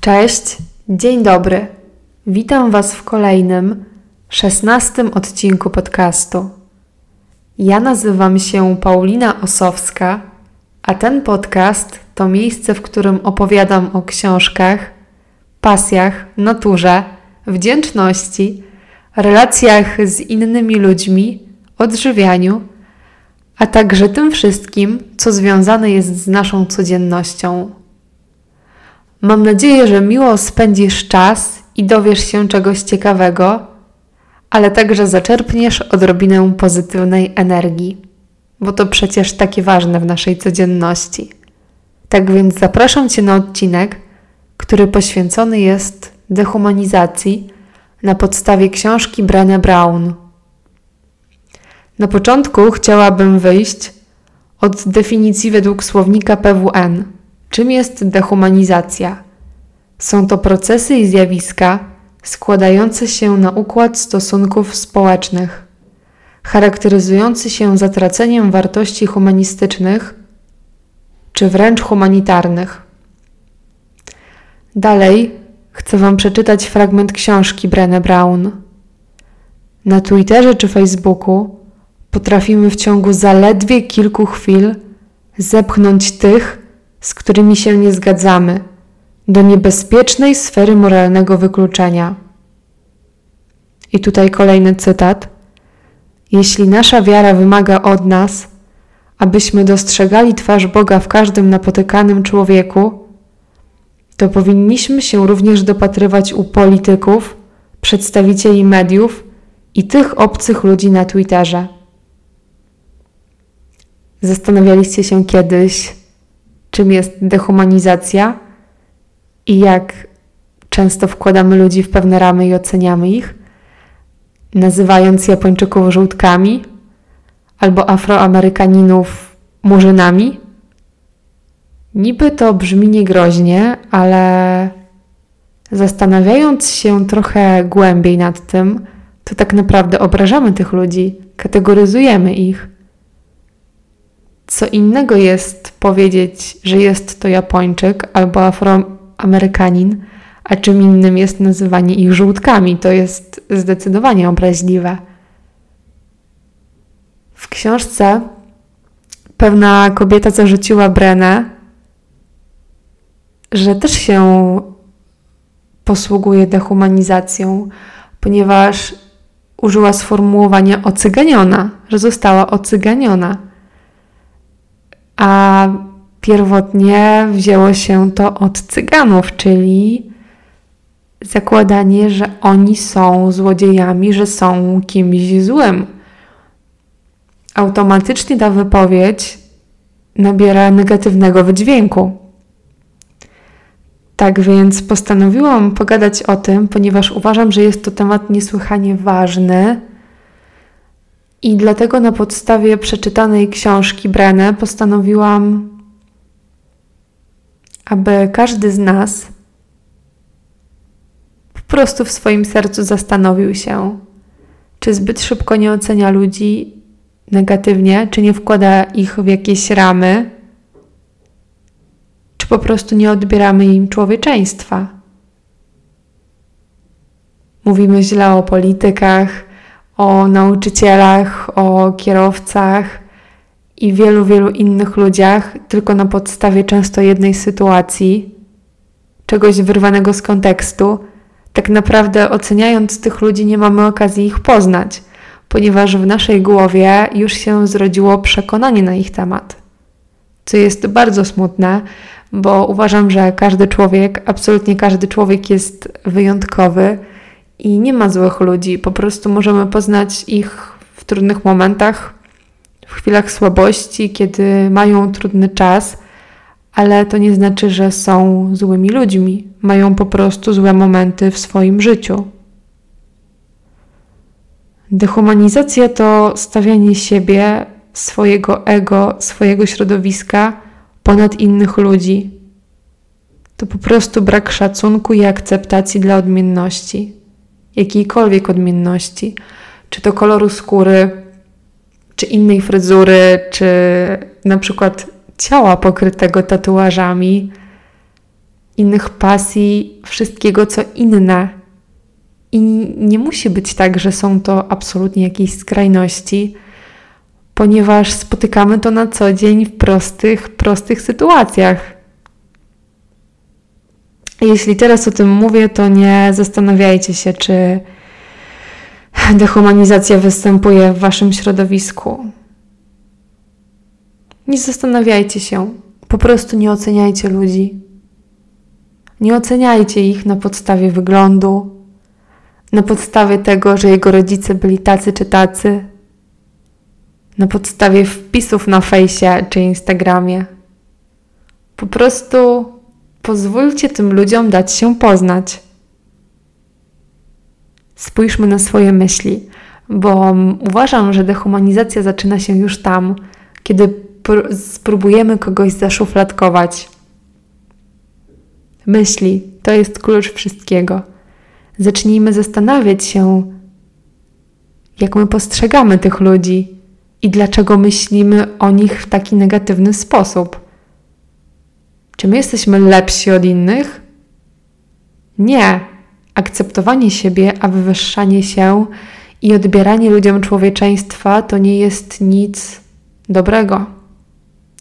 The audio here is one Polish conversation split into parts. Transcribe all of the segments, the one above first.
Cześć, dzień dobry. Witam Was w kolejnym, szesnastym odcinku podcastu. Ja nazywam się Paulina Osowska, a ten podcast to miejsce, w którym opowiadam o książkach, pasjach, naturze, wdzięczności, relacjach z innymi ludźmi, odżywianiu, a także tym wszystkim, co związane jest z naszą codziennością. Mam nadzieję, że miło spędzisz czas i dowiesz się czegoś ciekawego, ale także zaczerpniesz odrobinę pozytywnej energii, bo to przecież takie ważne w naszej codzienności. Tak więc zapraszam Cię na odcinek, który poświęcony jest dehumanizacji na podstawie książki Brené Brown. Na początku chciałabym wyjść od definicji według słownika PWN – Czym jest dehumanizacja? Są to procesy i zjawiska składające się na układ stosunków społecznych, charakteryzujący się zatraceniem wartości humanistycznych czy wręcz humanitarnych. Dalej chcę Wam przeczytać fragment książki Brené Brown. Na Twitterze czy Facebooku potrafimy w ciągu zaledwie kilku chwil zepchnąć tych, z którymi się nie zgadzamy, do niebezpiecznej sfery moralnego wykluczenia. I tutaj kolejny cytat. Jeśli nasza wiara wymaga od nas, abyśmy dostrzegali twarz Boga w każdym napotykanym człowieku, to powinniśmy się również dopatrywać u polityków, przedstawicieli mediów i tych obcych ludzi na Twitterze. Zastanawialiście się kiedyś, czym jest dehumanizacja i jak często wkładamy ludzi w pewne ramy i oceniamy ich, nazywając Japończyków żółtkami albo Afroamerykaninów murzynami. Niby to brzmi niegroźnie, ale zastanawiając się trochę głębiej nad tym, to tak naprawdę obrażamy tych ludzi, kategoryzujemy ich. Co innego jest powiedzieć, że jest to Japończyk albo Afroamerykanin, a czym innym jest nazywanie ich żółtkami. To jest zdecydowanie obraźliwe. W książce pewna kobieta zarzuciła Brenę, że też się posługuje dehumanizacją, ponieważ użyła sformułowania ocyganiona, że została ocyganiona a pierwotnie wzięło się to od cyganów, czyli zakładanie, że oni są złodziejami, że są kimś złym. Automatycznie ta wypowiedź nabiera negatywnego wydźwięku. Tak więc postanowiłam pogadać o tym, ponieważ uważam, że jest to temat niesłychanie ważny i dlatego na podstawie przeczytanej książki Brenę postanowiłam, aby każdy z nas po prostu w swoim sercu zastanowił się, czy zbyt szybko nie ocenia ludzi negatywnie, czy nie wkłada ich w jakieś ramy, czy po prostu nie odbieramy im człowieczeństwa. Mówimy źle o politykach, o nauczycielach, o kierowcach i wielu, wielu innych ludziach, tylko na podstawie często jednej sytuacji, czegoś wyrwanego z kontekstu. Tak naprawdę oceniając tych ludzi, nie mamy okazji ich poznać, ponieważ w naszej głowie już się zrodziło przekonanie na ich temat. Co jest bardzo smutne, bo uważam, że każdy człowiek, absolutnie każdy człowiek jest wyjątkowy i nie ma złych ludzi, po prostu możemy poznać ich w trudnych momentach, w chwilach słabości, kiedy mają trudny czas, ale to nie znaczy, że są złymi ludźmi. Mają po prostu złe momenty w swoim życiu. Dehumanizacja to stawianie siebie, swojego ego, swojego środowiska ponad innych ludzi. To po prostu brak szacunku i akceptacji dla odmienności jakiejkolwiek odmienności, czy to koloru skóry, czy innej fryzury, czy na przykład ciała pokrytego tatuażami. innych pasji, wszystkiego co inne. I nie musi być tak, że są to absolutnie jakieś skrajności, ponieważ spotykamy to na co dzień w prostych, prostych sytuacjach. Jeśli teraz o tym mówię, to nie zastanawiajcie się, czy dehumanizacja występuje w waszym środowisku. Nie zastanawiajcie się, po prostu nie oceniajcie ludzi. Nie oceniajcie ich na podstawie wyglądu, na podstawie tego, że jego rodzice byli tacy czy tacy, na podstawie wpisów na fejsie czy Instagramie. Po prostu pozwólcie tym ludziom dać się poznać. Spójrzmy na swoje myśli, bo uważam, że dehumanizacja zaczyna się już tam, kiedy spróbujemy kogoś zaszufladkować. Myśli to jest klucz wszystkiego. Zacznijmy zastanawiać się, jak my postrzegamy tych ludzi i dlaczego myślimy o nich w taki negatywny sposób. Czy my jesteśmy lepsi od innych? Nie. Akceptowanie siebie, a wywyższanie się i odbieranie ludziom człowieczeństwa to nie jest nic dobrego.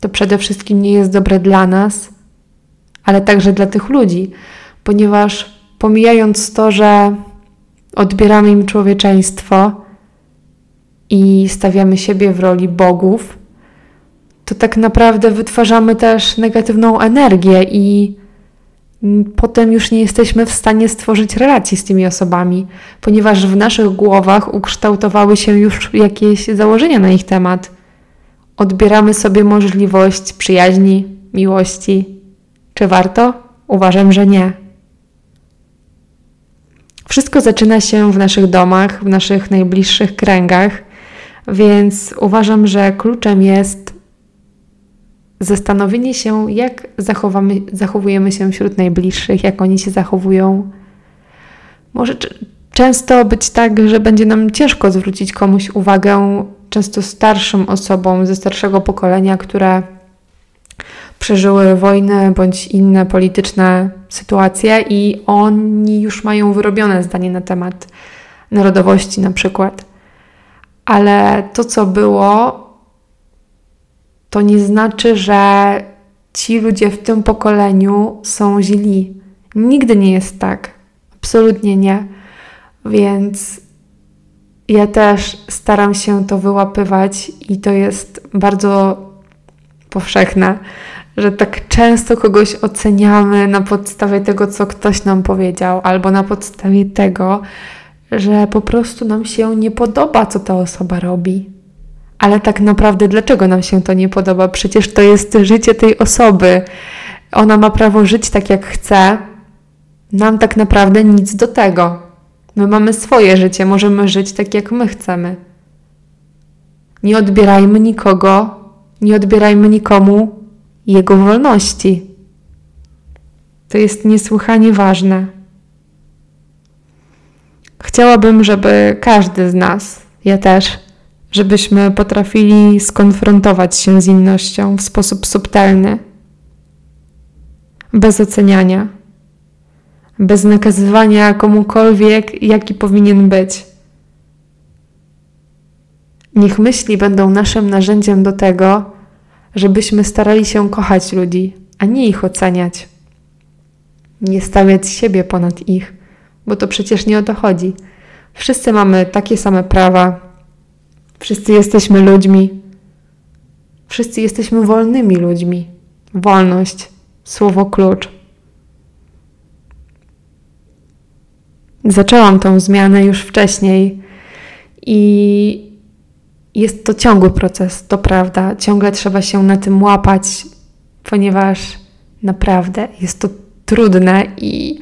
To przede wszystkim nie jest dobre dla nas, ale także dla tych ludzi, ponieważ pomijając to, że odbieramy im człowieczeństwo i stawiamy siebie w roli bogów, to tak naprawdę wytwarzamy też negatywną energię i potem już nie jesteśmy w stanie stworzyć relacji z tymi osobami, ponieważ w naszych głowach ukształtowały się już jakieś założenia na ich temat. Odbieramy sobie możliwość przyjaźni, miłości. Czy warto? Uważam, że nie. Wszystko zaczyna się w naszych domach, w naszych najbliższych kręgach, więc uważam, że kluczem jest zastanowienie się, jak zachowamy, zachowujemy się wśród najbliższych, jak oni się zachowują. Może często być tak, że będzie nam ciężko zwrócić komuś uwagę, często starszym osobom ze starszego pokolenia, które przeżyły wojnę bądź inne polityczne sytuacje i oni już mają wyrobione zdanie na temat narodowości na przykład. Ale to, co było, to nie znaczy, że ci ludzie w tym pokoleniu są źli. Nigdy nie jest tak. Absolutnie nie. Więc ja też staram się to wyłapywać i to jest bardzo powszechne, że tak często kogoś oceniamy na podstawie tego, co ktoś nam powiedział, albo na podstawie tego, że po prostu nam się nie podoba, co ta osoba robi. Ale tak naprawdę, dlaczego nam się to nie podoba? Przecież to jest życie tej osoby. Ona ma prawo żyć tak, jak chce. Nam tak naprawdę nic do tego. My mamy swoje życie, możemy żyć tak, jak my chcemy. Nie odbierajmy nikogo, nie odbierajmy nikomu jego wolności. To jest niesłychanie ważne. Chciałabym, żeby każdy z nas, ja też, żebyśmy potrafili skonfrontować się z innością w sposób subtelny, bez oceniania, bez nakazywania komukolwiek, jaki powinien być. Niech myśli będą naszym narzędziem do tego, żebyśmy starali się kochać ludzi, a nie ich oceniać. Nie stawiać siebie ponad ich, bo to przecież nie o to chodzi. Wszyscy mamy takie same prawa, wszyscy jesteśmy ludźmi, wszyscy jesteśmy wolnymi ludźmi. Wolność, słowo klucz. Zaczęłam tą zmianę już wcześniej i jest to ciągły proces, to prawda. Ciągle trzeba się na tym łapać, ponieważ naprawdę jest to trudne i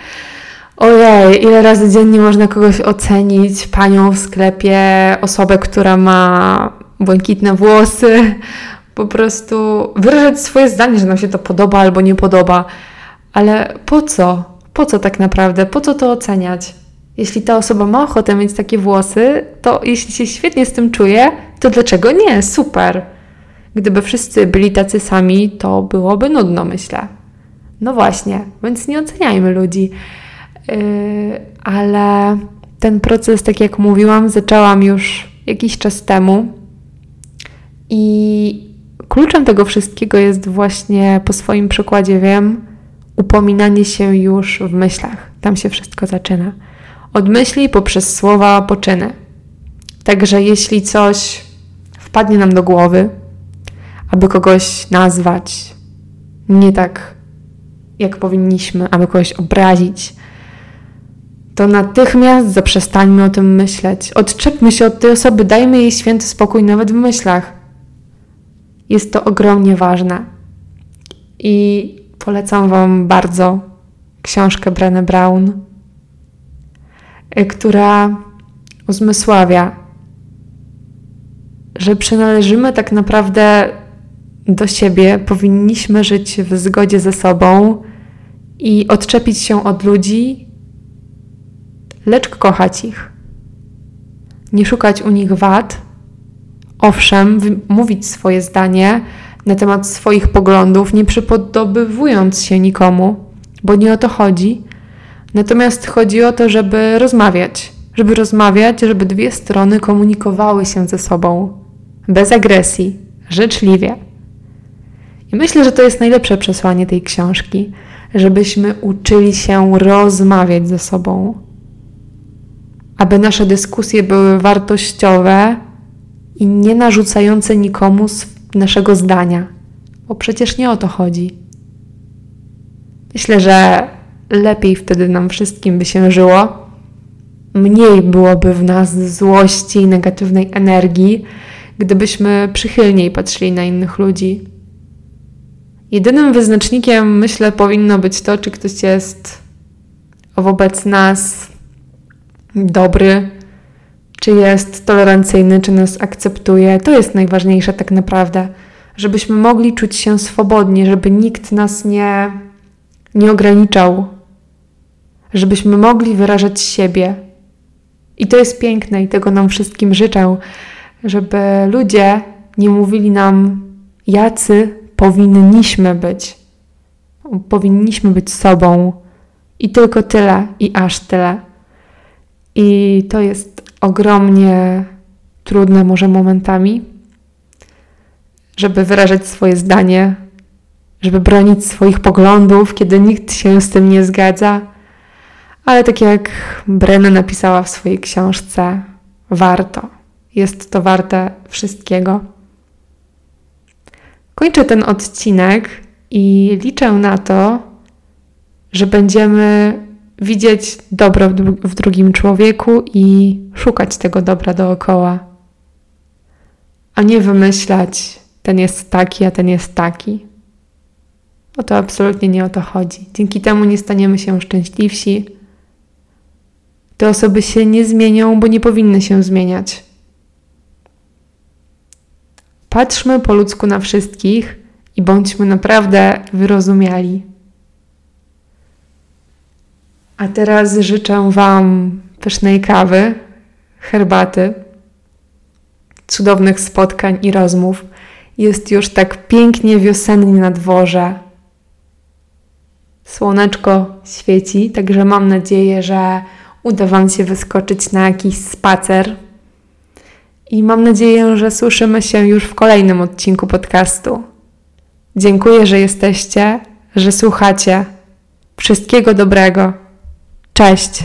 ojej, ile razy dziennie można kogoś ocenić, panią w sklepie, osobę, która ma błękitne włosy, po prostu wyrażać swoje zdanie, że nam się to podoba albo nie podoba. Ale po co? Po co tak naprawdę? Po co to oceniać? Jeśli ta osoba ma ochotę mieć takie włosy, to jeśli się świetnie z tym czuje, to dlaczego nie? Super. Gdyby wszyscy byli tacy sami, to byłoby nudno, myślę. No właśnie, więc nie oceniajmy ludzi. Yy, ale ten proces, tak jak mówiłam, zaczęłam już jakiś czas temu. I kluczem tego wszystkiego jest właśnie po swoim przykładzie wiem, upominanie się już w myślach. Tam się wszystko zaczyna. Od myśli poprzez słowa poczyny. Także jeśli coś wpadnie nam do głowy, aby kogoś nazwać nie tak, jak powinniśmy, aby kogoś obrazić, to natychmiast zaprzestańmy o tym myśleć. Odczepmy się od tej osoby, dajmy jej święty spokój nawet w myślach. Jest to ogromnie ważne. I polecam Wam bardzo książkę Brené Brown, która uzmysławia, że przynależymy tak naprawdę do siebie, powinniśmy żyć w zgodzie ze sobą i odczepić się od ludzi, lecz kochać ich. Nie szukać u nich wad, owszem, mówić swoje zdanie na temat swoich poglądów, nie przypodobywując się nikomu, bo nie o to chodzi. Natomiast chodzi o to, żeby rozmawiać, żeby rozmawiać, żeby dwie strony komunikowały się ze sobą bez agresji, życzliwie. I myślę, że to jest najlepsze przesłanie tej książki, żebyśmy uczyli się rozmawiać ze sobą, aby nasze dyskusje były wartościowe i nie narzucające nikomu naszego zdania, bo przecież nie o to chodzi. Myślę, że lepiej wtedy nam wszystkim by się żyło, mniej byłoby w nas złości i negatywnej energii, gdybyśmy przychylniej patrzyli na innych ludzi. Jedynym wyznacznikiem, myślę, powinno być to, czy ktoś jest wobec nas dobry, czy jest tolerancyjny, czy nas akceptuje. To jest najważniejsze tak naprawdę, żebyśmy mogli czuć się swobodnie, żeby nikt nas nie, nie ograniczał, żebyśmy mogli wyrażać siebie. I to jest piękne i tego nam wszystkim życzę, żeby ludzie nie mówili nam, jacy powinniśmy być. Powinniśmy być sobą i tylko tyle, i aż tyle. I to jest ogromnie trudne, może momentami, żeby wyrażać swoje zdanie, żeby bronić swoich poglądów, kiedy nikt się z tym nie zgadza. Ale tak jak Brenna napisała w swojej książce, warto. Jest to warte wszystkiego. Kończę ten odcinek i liczę na to, że będziemy widzieć dobro w, dru w drugim człowieku i szukać tego dobra dookoła, a nie wymyślać, ten jest taki, a ten jest taki. O to absolutnie nie o to chodzi. Dzięki temu nie staniemy się szczęśliwsi. Te osoby się nie zmienią, bo nie powinny się zmieniać. Patrzmy po ludzku na wszystkich i bądźmy naprawdę wyrozumiali. A teraz życzę Wam pysznej kawy, herbaty, cudownych spotkań i rozmów. Jest już tak pięknie wiosennie na dworze. Słoneczko świeci, także mam nadzieję, że uda Wam się wyskoczyć na jakiś spacer. I mam nadzieję, że słyszymy się już w kolejnym odcinku podcastu. Dziękuję, że jesteście, że słuchacie. Wszystkiego dobrego. Cześć!